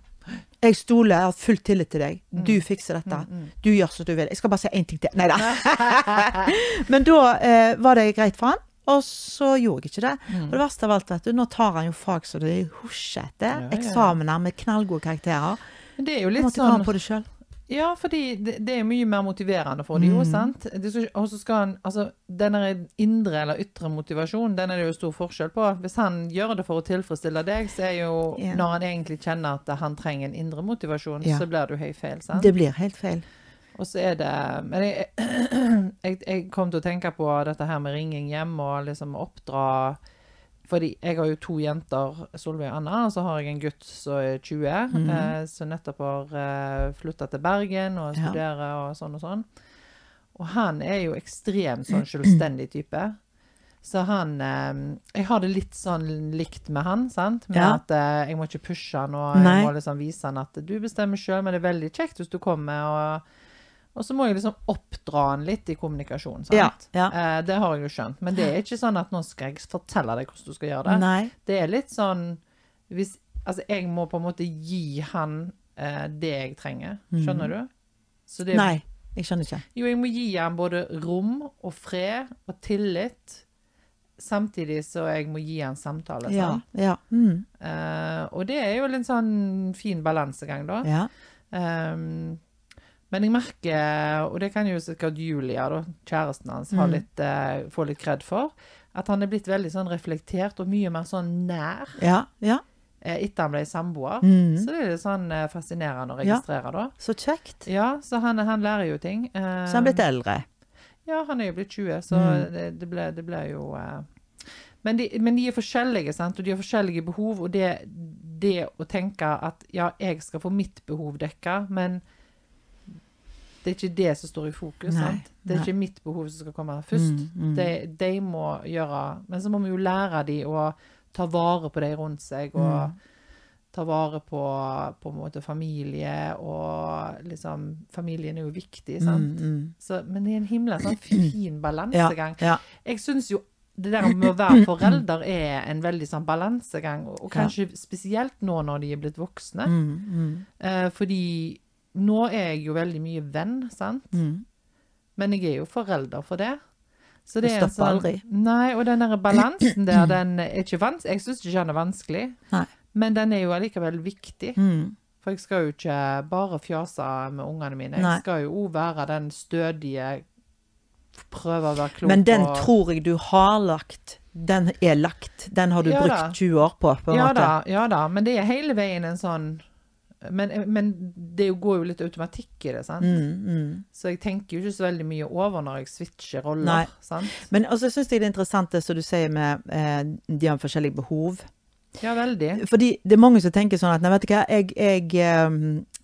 Jeg stoler, jeg har full tillit til deg. Mm. Du fikser dette. Du gjør som du vil. Jeg skal bare si én ting til. Nei da. Men da eh, var det greit for han, og så gjorde jeg ikke det. Mm. Og det verste av alt, vet du, nå tar han jo fag så det husjer etter. Ja, ja. Eksamener med knallgode karakterer. Men det er jo litt sånn på det sjøl. Ja, fordi det, det er mye mer motiverende for dem, jo, Mm. sant? Og så skal han Altså, denne indre eller ytre motivasjonen, den er det jo stor forskjell på. Hvis han gjør det for å tilfredsstille deg, så er jo Ja. Når han egentlig kjenner at han trenger en indre motivasjon, Ja. så blir det jo helt feil, sant? Det blir helt feil. Og så er det Men jeg, jeg, jeg kom til å tenke på dette her med ringing hjem og liksom oppdra Fordi jeg har jo to jenter, Solveig og Anna, og så har jeg en gutt som er 20, Mhm. eh, som nettopp har eh, flytta til Bergen og Ja. og sånn og sånn. Og han er jo ekstremt sånn selvstendig type. Så han eh, Jeg har det litt sånn likt med han, sant. Med Ja. at eh, jeg må ikke pushe han, og Nei. jeg må liksom vise han at du bestemmer sjøl, men det er veldig kjekt hvis du kommer. og og så må jeg liksom oppdra han litt i kommunikasjon. sant? Ja, ja. Eh, det har jeg jo skjønt. Men det er ikke sånn at nå skal jeg fortelle deg hvordan du skal gjøre det. Nei. Det er litt sånn hvis, Altså, jeg må på en måte gi han eh, det jeg trenger. Skjønner du? Så det, Mhm. Nei, jeg skjønner ikke. Jo, jeg må gi han både rom og fred og tillit, samtidig så jeg må gi han samtale. Ja. Ja. Mm. Eh, og det er jo en sånn fin balansegang, da. ja. Um, men jeg merker, og det kan jo sikkert Julia, da, kjæresten hans, ha Mm. litt, uh, få litt kred for, at han er blitt veldig sånn reflektert og mye mer sånn nær Ja. Ja. eh, etter han ble samboer. Mm. Så det er litt sånn eh, fascinerende å Ja. registrere, da. Så kjekt. Ja, så han, han lærer jo ting. Uh, Så han er blitt eldre. Ja, han er jo blitt 20, så Mm. det, det, ble, det ble jo uh, men, de, men de er forskjellige, sant? og de har forskjellige behov. Og det, det å tenke at ja, jeg skal få mitt behov dekka, men det er ikke det som står i fokus. Nei, sant? Det er nei. ikke mitt behov som skal komme først. Mm, mm. De, de må gjøre Men så må vi jo lære de å ta vare på de rundt seg, og Mm. ta vare på på måte familie, og liksom Familien er jo viktig, sant? Mm, mm. Så, men det er en himla sånn fin balansegang. ja. Jeg syns jo det der med å være forelder er en veldig sånn balansegang, og, kanskje Ja. spesielt nå når de er blitt voksne. Mm, mm, Eh, fordi nå er jeg jo veldig mye venn, sant? mm. Men jeg er jo forelder for det. Så Det det er sånn, stopper aldri. Nei, og den der balansen der, den er ikke vanskelig. Jeg syns ikke den er vanskelig, Nei. men den er jo allikevel viktig. Mm. For jeg skal jo ikke bare fjase med ungene mine. Jeg Nei. skal jo òg være den stødige Prøve å være klok Men den og tror jeg du har lagt. Den er lagt. Den har du Ja da. brukt 20 år på, på en ja måte. da, ja da, men det er hele veien en sånn Men, men det går jo litt automatikk i det, sant? Mm, mm. Så jeg tenker jo ikke så veldig mye over når jeg switcher roller, Nei. sant? Men også syns jeg det er interessant det som du sier med eh, de har forskjellige behov. Ja, veldig. Fordi det er mange som tenker sånn at nei, vet du hva, jeg, jeg,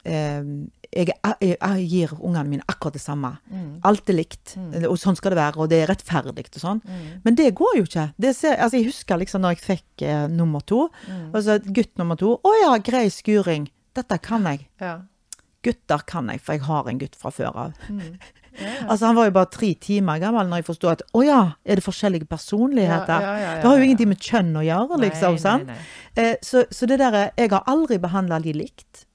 eh, jeg, jeg, jeg gir ungene mine akkurat det samme. Mm. Alt er likt, og sånn skal det være, og det er rettferdig og sånn. Mm. Men det går jo ikke. Det ser, altså jeg husker liksom når jeg fikk eh, nummer to, Mm. altså gutt nummer to. Å ja, grei skuring. Dette kan jeg. Ja. Gutter kan jeg, for jeg har en gutt fra før av. Mm. Ja. Altså Han var jo bare tre timer gammel når jeg forsto at å ja, er det forskjellige personligheter? Ja, ja, ja, ja, det har jo ingenting med kjønn å gjøre, liksom. Nei. Nei, nei. Eh, så, så det derre Jeg har aldri behandla de likt.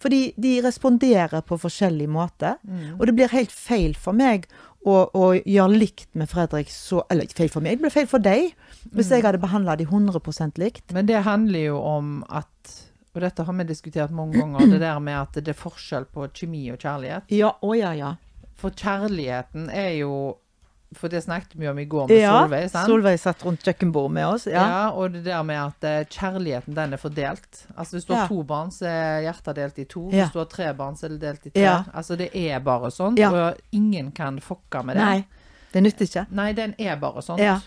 Fordi de responderer på forskjellig måte. Mm. Og det blir helt feil for meg å, å gjøre likt med Fredrik så Eller ikke feil for meg, det blir feil for deg. Hvis Mm. jeg hadde behandla de 100 likt. Men det handler jo om at Og dette har vi diskutert mange ganger, det der med at det er forskjell på kjemi og kjærlighet. Ja, å ja, ja. For kjærligheten er jo For det snakket vi om i går med ja Solveig, sant? Solveig satt rundt kjøkkenbordet med oss. Ja. Ja. og det der med at eh, kjærligheten, den er fordelt. Altså Hvis du har Ja. to barn, så er hjertet delt i to. Hvis du har tre barn, så er det delt i tre. Ja. Altså Det er bare sånn, Ja. og ingen kan fokke med det. Nei. Det nytter ikke. Nei, den er bare sånn. Ja.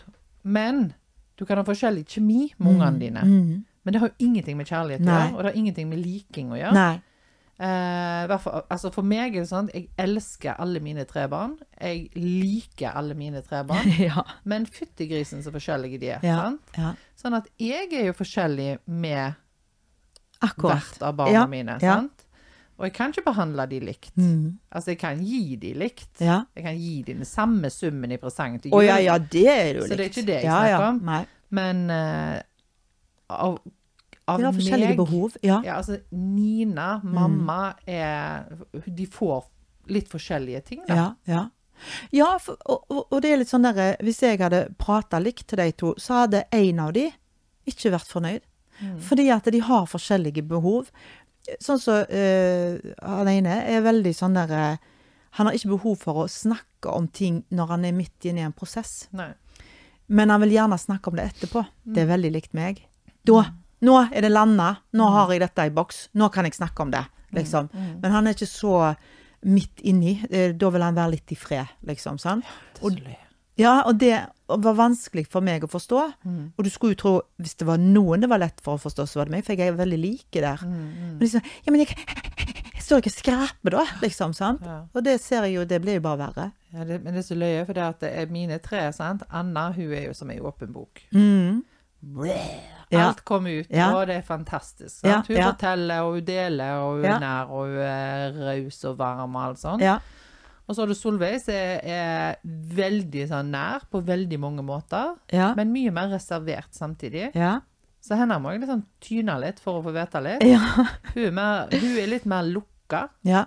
Men du kan ha forskjellig kjemi med ungene dine. Mhm. Men det har jo ingenting med kjærlighet å gjøre, og det har ingenting med liking å gjøre. Nei. Eh, for, altså for meg er det sånn jeg elsker alle mine tre barn. Jeg liker alle mine tre barn. ja. Men fyttegrisen så forskjellige de er. Ja. Sant? ja. Sånn at jeg er jo forskjellig med Akkurat. hvert av barna mine. Sant? Og jeg kan ikke behandle de likt. Mm. Altså, jeg kan gi de likt. Jeg kan gi de den samme summen i presang til jul. Oh, ja, ja, det er jo likt. Så det er ikke det jeg snakker om. Nei. Men eh, av, av har forskjellige meg behov. Ja. Ja, altså Nina, mamma, er De får litt forskjellige ting, da. Ja, ja. Ja, for, og, og- det er litt sånn derre Hvis jeg hadde prata likt til de to, så hadde en av de ikke vært fornøyd. Fordi at de har forskjellige behov. Sånn som eh, han ene er veldig sånn derre Han har ikke behov for å snakke om ting når han er midt inne i en prosess. Nei. Men han vil gjerne snakke om det etterpå. Det er veldig likt meg. Da Nå er det landa. Nå har jeg dette i boks. Nå kan jeg snakke om det, liksom. Men han er ikke så midt inni. Eh, Da vil han være litt i fred, liksom. Sånn. Løye. Ja, og det var vanskelig for meg å forstå. Og du skulle jo tro, hvis det var noen det var lett for å forstå, så var det meg, for jeg er veldig like der. Men liksom, ja, men jeg, jeg står ikke og skraper da, liksom, sant? Og det ser jeg jo, det blir jo bare verre. Ja, det, men det er så løye, for det det er mine tre, sant. Anna, hun er jo som ei åpen bok. Mm. Ja. Alt kommer ut, Ja. og det er fantastisk. Ja, Hun forteller, og hun deler, og hun er nær, og hun er raus og varm og alt sånt. Ja. Og så har du Solveig, som er, er veldig sånn nær på veldig mange måter, men mye mer reservert samtidig. Ja. Så henne må jeg liksom tyne litt for å få vite litt. Ja. Hun er, mer, hun er litt mer lukka, Ja.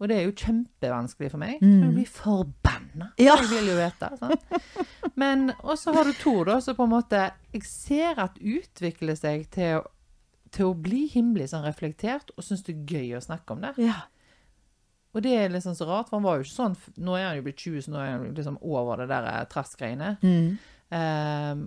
Og det er jo kjempevanskelig for meg. Mm. Jeg blir forbanna. Ja. Jeg vil jo vite. Sånn. Men og så har du to, da, som på en måte jeg ser at utvikler seg til, å- til å bli himmelig sånn reflektert, og syns det er gøy å snakke om det. ja. Og det er liksom så rart, for han var jo ikke sånn Nå er han jo blitt 20, så nå er han liksom over det der eh, trassgreiene. Mm. Um,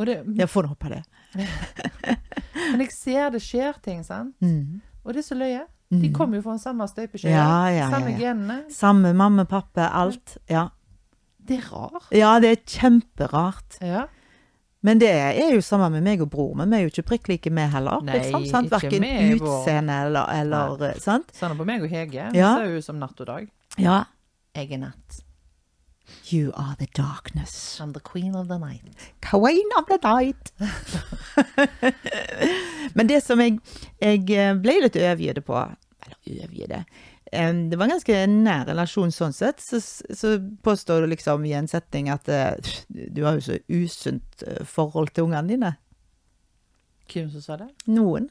og det, Jeg får håpe det. men jeg ser det skjer ting, sant? Mm. Og det er så løye. De kommer jo fra den samme støpeskjeen. Ja, ja, samme ja, ja. genene. Samme mamma, pappa, alt. Ja. Det er rart. ja, det er kjemperart. Ja. Men det er jo samme med meg og bror min. Vi er jo ikke prikk like med heller. Nei, liksom, sant? vår- utseende eller, eller eh, sant? Sånn på meg og Hege. Ja. Det ser jo ut som natt og dag. Ja. Jeg er natt. You are the darkness. I'm the queen of the night. Queen of the night. Men det som jeg, jeg eh, ble litt overgitt på Eller overgitt eh, Det var en ganske nær relasjon sånn sett. Så, så påstår du liksom i en setning at uh, du har jo så usunt eh, forhold til ungene dine. Hvem som sa det? Noen.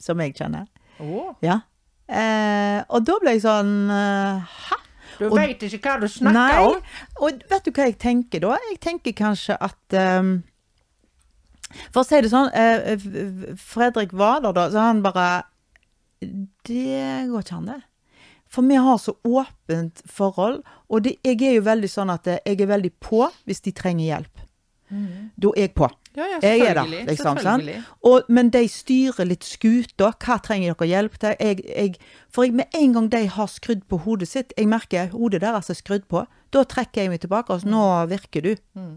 Som jeg kjenner. Oh. Ja. Uh, og da ble jeg sånn uh, Hæ? du veit ikke hva du snakker Nei. om? Og vet du hva jeg tenker da? Jeg tenker kanskje at um, For å si det sånn, eh, Fredrik var der da, så han bare Det går ikke an, det. For vi har så åpent forhold, og det, jeg er jo veldig sånn at eh, jeg er veldig på hvis de trenger hjelp. Da er jeg på. Ja, ja, Jeg er der, liksom. Og, men de styrer litt skuta. Hva trenger dere hjelp til? Jeg, jeg, for jeg, med en gang de har skrudd på hodet sitt, jeg merker hodet deres er skrudd på, da trekker jeg meg tilbake og så nå virker du.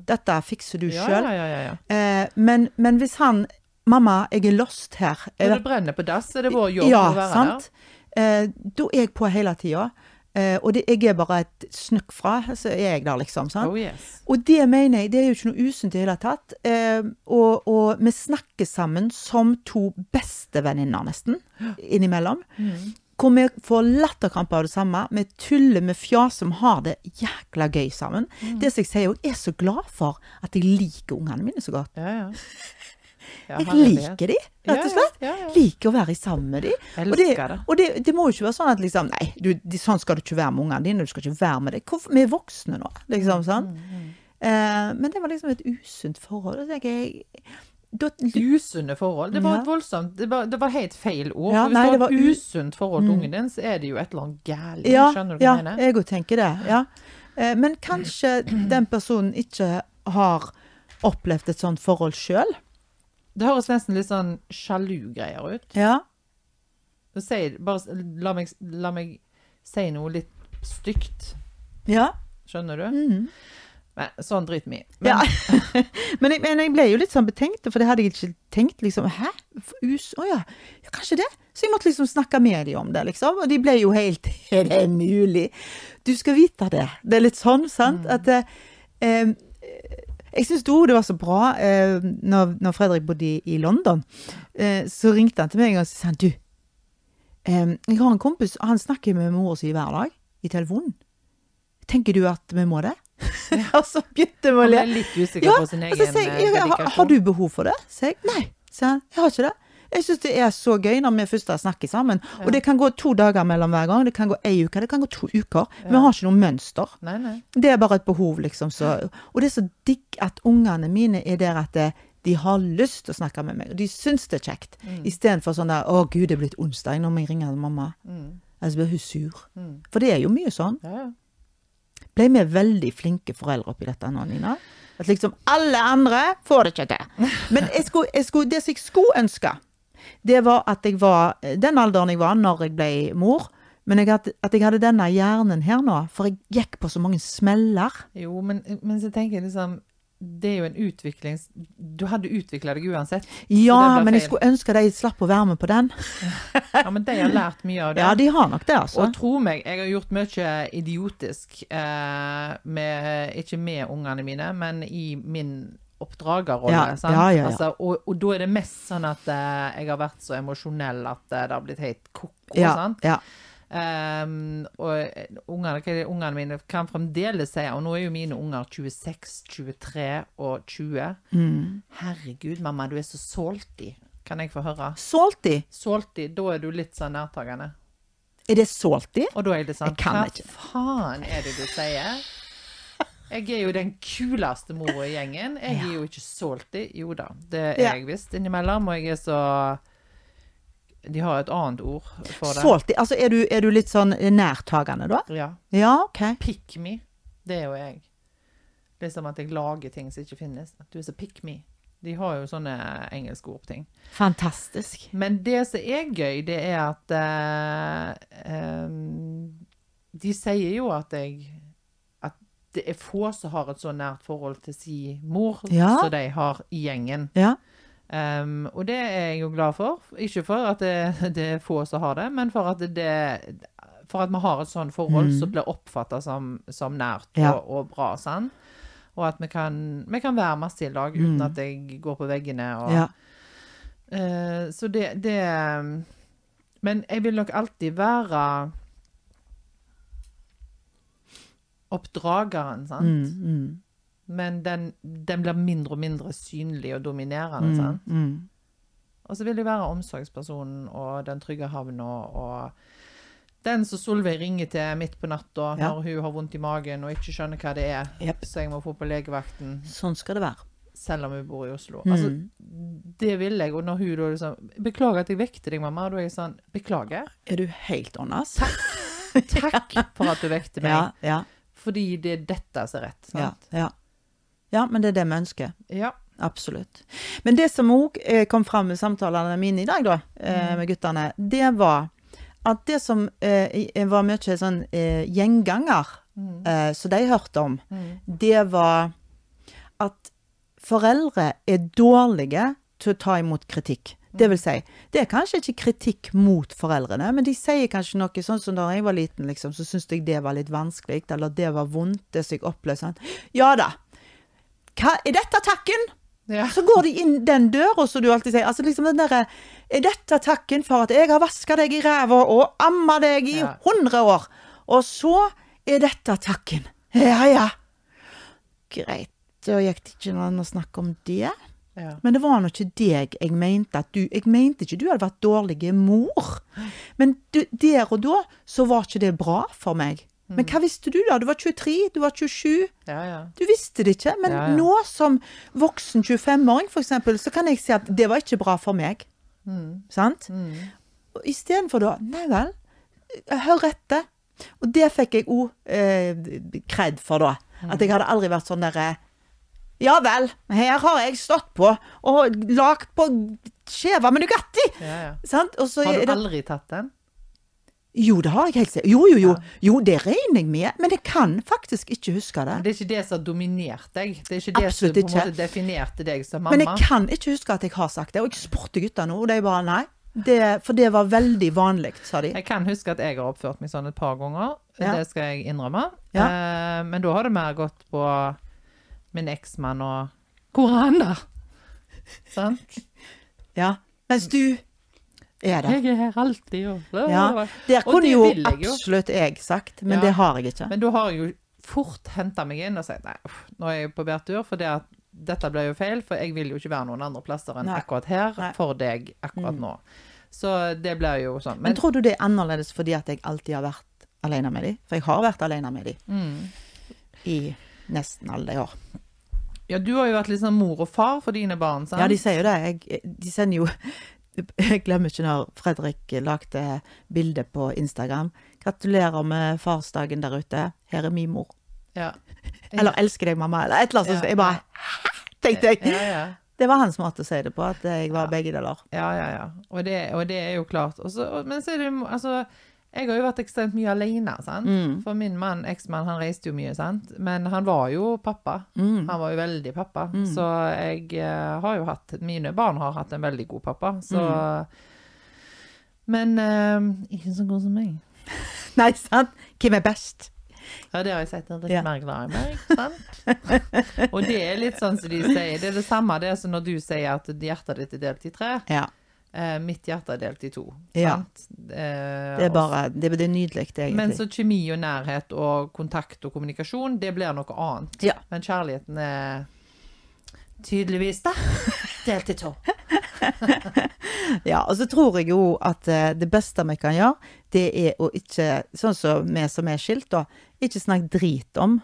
Dette fikser du Mm. Sjøl. ja, ja, ja, ja. Eh, men, men hvis han Mamma, jeg er lost her. Når det brenner på dass, er det vår jobb ja, å være sant? Eh, da er jeg på hele tida. Eh, og det, jeg er bare et snøkk fra, så er jeg der, liksom. der. sant? Oh yes. Og det mener jeg, det er jo ikke noe usunt i det hele tatt. Eh, og, og vi snakker sammen som to bestevenninner, nesten, innimellom. Hvor vi får latterkrampe av det samme. Vi tuller, vi fjaser, vi har det jækla gøy sammen. Det som jeg sier, jeg er så glad for at jeg liker ungene mine så godt. Ja, ja. ja Jeg liker de, rett og slett. Ja, ja, ja. Liker å være sammen med de. Og det, og det, det må jo ikke være sånn at liksom Nei, du, sånn skal du ikke være med ungene dine. Du skal ikke være med dem. Vi er voksne nå, Mm, liksom. sånn. Eh, men det var liksom et usunt forhold. Og jeg da, Usunne forhold. Det var et voldsomt Det var, det var helt feil ord. Ja, Hvis nei, du det har var et usunt forhold til ungen din, så er det jo et eller annet galt. ja, Skjønner du hva ja, jeg mener? jeg òg tenker det. Ja. Eh, men kanskje den personen ikke har opplevd et sånt forhold sjøl. Det høres nesten litt sånn sjalu-greier ut. Ja. Si, bare la meg, la meg si noe litt stygt. Ja. Skjønner du? Mm. Men sånn driter vi i. Ja. Men- men, jeg, ble jo litt sånn betenkt, for det hadde jeg ikke tenkt. liksom, Hæ? Us? Å ja. ja, kanskje det? Så jeg måtte liksom snakke med dem om det, liksom. Og de ble jo helt Er det mulig? Du skal vite det. Det er litt sånn, sant? At eh, eh, Jeg syns òg det var så bra eh, når, når Fredrik bodde i, i London. Eh, så ringte han til meg og sa han, du, eh, jeg har en kompis, og han snakker med mora si hver dag i telefonen. Tenker du at vi må det? og så begynte vi å Han le. litt usikker Ja, på sin egen så jeg, eh, har, har du behov for det? Sier jeg. Nei, sier han. Jeg har ikke det. Jeg syns det er så gøy når vi først snakket sammen. Og det kan gå to dager mellom hver gang. Det kan gå ei uke, det kan gå to uker. Vi har ikke noe mønster. Nei, nei. Det er bare et behov, liksom. Så. Og det er så digg at ungene mine er der at det, de har lyst til å snakke med meg. Og de syns det er kjekt. Mm. Istedenfor sånn der 'Å, gud, det er blitt onsdag', når vi ringer mamma. Mm. Ellers blir hun sur. Mm. For det er jo mye sånn. Ja, ja. Ble vi veldig flinke foreldre oppi dette nå, Nina? At liksom alle andre får det ikke til. Men jeg skulle, jeg skulle, det som jeg skulle ønske, det var at jeg var den alderen jeg var når jeg ble mor. Men jeg hadde, at jeg hadde denne hjernen her nå, for jeg gikk på så mange smeller. Jo, men, men så tenker jeg liksom Det er jo en utvikling Du hadde utvikla deg uansett. Ja, men jeg skulle ønske de slapp å være med på den. Ja, men de har lært mye av det. Ja, de har nok det, altså. Og tro meg, jeg har gjort mye idiotisk, eh, med, ikke med ungene mine, men i min oppdragerrolle. Ja, sant? ja, ja. Altså, og, og da er det mest sånn at uh, jeg har vært så emosjonell at uh, det har blitt helt ko-ko. Ehm, og eh, ungene, ungene mine kan fremdeles si, og nå er jo mine unger 26, 23 og 20. Mm. Herregud, mamma, du er så salty. Kan jeg få høre? Salty. Salty, da er du litt sånn nærtagende. Er det salty? Og da er det sånn Hva faen er det du sier? Jeg er jo den kuleste mora i gjengen. Jeg er jo ikke salty. Jo da, det er Ja. jeg visst innimellom. Og jeg er så De har et annet ord for det. Salty. Altså, er du, er du litt sånn nærtagende, da? Ja. Ja, okay. Pick me. Det er jo jeg. Det er som at jeg lager ting som ikke finnes. At du er så pick me. De har jo sånne engelske ord på ting. Fantastisk. Men det som er gøy, det er at uh, um, De sier jo at jeg det er få som har et så nært forhold til si mor Ja. som de har i gjengen. Ja. Um, og det er jeg jo glad for. Ikke for at det, det er få som har det, men for at det For at vi har et sånn forhold som blir oppfatta som, som nært Mm. Ja. og, og bra. sant? Og at vi kan, vi kan være masse i lag uten Mm. at jeg går på veggene. og ja. uh, så det, det Men jeg vil nok alltid være oppdrageren, sant? Mm, mm, Men den, den blir mindre og mindre synlig og dominerende, mm, sant? mm. Og så vil det være omsorgspersonen og den trygge havna og den som Solveig ringer til midt på natta Ja. når hun har vondt i magen og ikke skjønner hva det er, yep. så jeg må få på legevakten, Sånn skal det være. selv om hun bor i Oslo. Mm. Altså, det vil jeg. Og når hun da liksom 'Beklager at jeg vekte deg, mamma.' Da er jeg sånn 'Beklager. Er du helt honest? Takk, Takk for at du vekte meg.' Ja, ja, Fordi det er dette som er rett. ja, Sant? ja. Ja, men det er det vi ønsker. Ja. Absolutt. Men det som òg kom fram med samtalene mine i dag, da, eh, med guttene, det var at det som eh, var mye sånn eh, gjenganger, eh, som de hørte om, det var at foreldre er dårlige til å ta imot kritikk. Det vil si, det er kanskje ikke kritikk mot foreldrene, men de sier kanskje noe sånn som da jeg var liten, liksom, så syntes jeg det var litt vanskelig, eller det var vondt, det som jeg opplevde sånn. Ja da. Hva, er dette takken? Ja. Så går de inn den døra, som du alltid sier. Altså liksom den derre Er dette takken for at jeg har vaska deg i ræva og amma deg i Ja. 100 år? Og så er dette takken. Ja, ja. Greit. Da gikk det ikke an å snakke om det. Ja. Men det var nå ikke deg jeg mente at du Jeg mente ikke du hadde vært dårlig mor. Men du, der og da så var ikke det bra for meg. Men hva visste du da? Du var 23, du var 27. ja, ja. Du visste det ikke, men nå som voksen 25-åring for eksempel, så kan jeg si at det var ikke bra for meg. Sant? Mm. Istedenfor da Nei vel, hør etter. Og det fikk jeg òg eh, kred for, da. At jeg hadde aldri vært sånn derre Ja vel, her har jeg stått på og lagd på skjeva med Nugatti! ja, ja. Har du aldri tatt den? Jo, det har jeg helt sikkert. Jo, jo, jo. Jo, det regner jeg med, men jeg kan faktisk ikke huske det. Men det er ikke det som har dominert deg. Det er ikke det Absolutt som på en måte definerte deg som mamma? Men jeg kan ikke huske at jeg har sagt det. Og jeg spurte gutta nå, og de bare nei. Det, for det var veldig vanlig, sa de. Jeg kan huske at jeg har oppført meg sånn et par ganger. Ja. Det skal jeg innrømme. Ja. Eh, men da har det mer gått på min eksmann og Hvor er han, da? Sant? Ja. Mens du er det. Jeg er her alltid, og Ja. Der kunne det jo absolutt jeg sagt, men Ja. det har jeg ikke. Men da har jeg jo fort henta meg inn og sagt nei, uff, nå er jeg på bærtur, for det at dette ble jo feil, for jeg vil jo ikke være noen andre plasser enn Nei. akkurat her Nei. Mm. for deg akkurat nå. Så det blir jo sånn. Men tror du det er annerledes fordi at jeg alltid har vært alene med dem? For jeg har vært alene med dem mm. i nesten alle år. Ja, du har jo vært sånn mor og far for dine barn, sant? Ja, de sier jo det. Jeg, de sender jo Jeg glemmer ikke når Fredrik lagde bilde på Instagram. 'Gratulerer med farsdagen der ute. Her er min mor.' Ja. Eller 'elsker deg, mamma', eller et eller annet. Ja, Jeg bare Hæ? tenkte jeg. Ja, ja. Det var hans måte å si det på, at jeg var Ja. begge deler. Ja, ja, ja. Og det, og det er jo klart. Også, og- men så er det altså Jeg har jo vært ekstremt mye alene, sant. Mm. For min mann, eksmann, han reiste jo mye, sant. Men han var jo pappa. Mm. Han var jo veldig pappa. Så jeg uh, har jo hatt Mine barn har hatt en veldig god pappa, så Mm. Men uh, ikke så god som meg. Nei, sant? Hvem er best? Ja, det har jeg sett. Er litt Ja. mer glad i meg, sant? og det er litt sånn som de sier. Det er det samme det som når du sier at hjertet ditt er delt i tre. Ja. Eh, mitt hjerte er delt i to. Ja. Sant? Eh, Det er bare Det, det er nydelig, egentlig. Men så kjemi og nærhet og kontakt og kommunikasjon, det blir noe annet. Ja. Men kjærligheten er tydeligvis da delt i to. Ja, og så tror jeg jo at eh, det beste vi kan gjøre, det er å ikke, sånn som vi som er skilt, da, ikke snakke drit om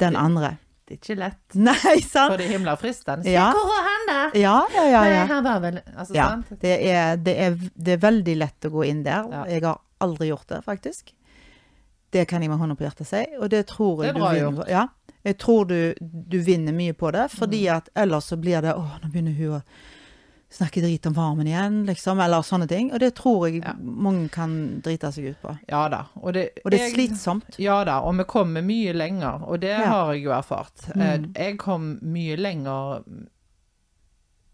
den andre. Det er ikke lett. Nei, For sant? det er himla fristende. Se, Ja. Hvor er han, da? Ja, ja, ja. Nei, ja. han var vel Altså, ja sant? det, er, det, er, det er veldig lett å gå inn der. Ja. Jeg har aldri gjort det, faktisk. Det kan jeg med hånda på hjertet si, og det tror Det jeg er du bra vinner. Ja, jeg tror du, du vinner mye på det, fordi Mm. at ellers så blir det Å, nå begynner hun å snakke drit om varmen igjen, liksom, eller sånne ting. Og det tror jeg Ja. mange kan drite seg ut på. Ja da. Og det, Og det er jeg- slitsomt. Ja da, og vi kommer mye lenger, og det Ja. har jeg jo erfart. Eh, Mm. Jeg kom mye lenger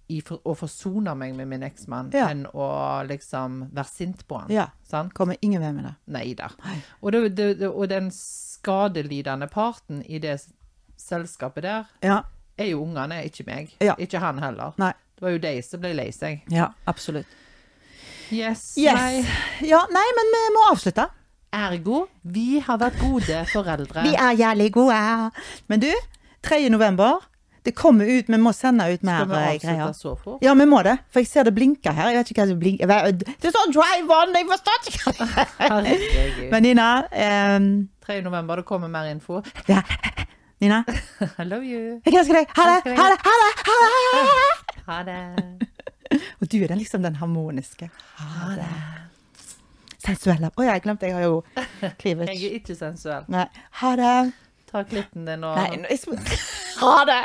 i for, å forsone meg med min eksmann Ja. enn å liksom være sint på han. Ja. Sant? Kommer ingen vei med det. Nei da. Og, det, det, og den skadelidende parten i det selskapet der, Ja. er jo ungene, ikke meg. Ikke han heller. Nei. Det var jo de som ble lei seg. Ja, absolutt. Yes. Yes. Nei. Ja, nei, men vi må avslutte. Ergo, vi har vært gode foreldre. Vi er jævlig gode. Men du, 3. november, det kommer ut, vi må sende ut mer Skal vi eh, avslutte greier. så fort? Ja, vi må det, for jeg ser det blinker her. Jeg vet ikke hva som blinker. Det står 'drive on', jeg forstår ikke. Men Nina, um... 3. november, det kommer mer info. ja. Nina, I love you. jeg elsker deg. Ha det, ha det, ha det! Ha det! Ha det. Og du er den liksom den harmoniske. Ha det. Sensuelle. Å ja, jeg glemte, jeg har jo Jeg er ikke sensuell. Nei. Ha det. Ta klitten din og Nei, nå- jeg ha det.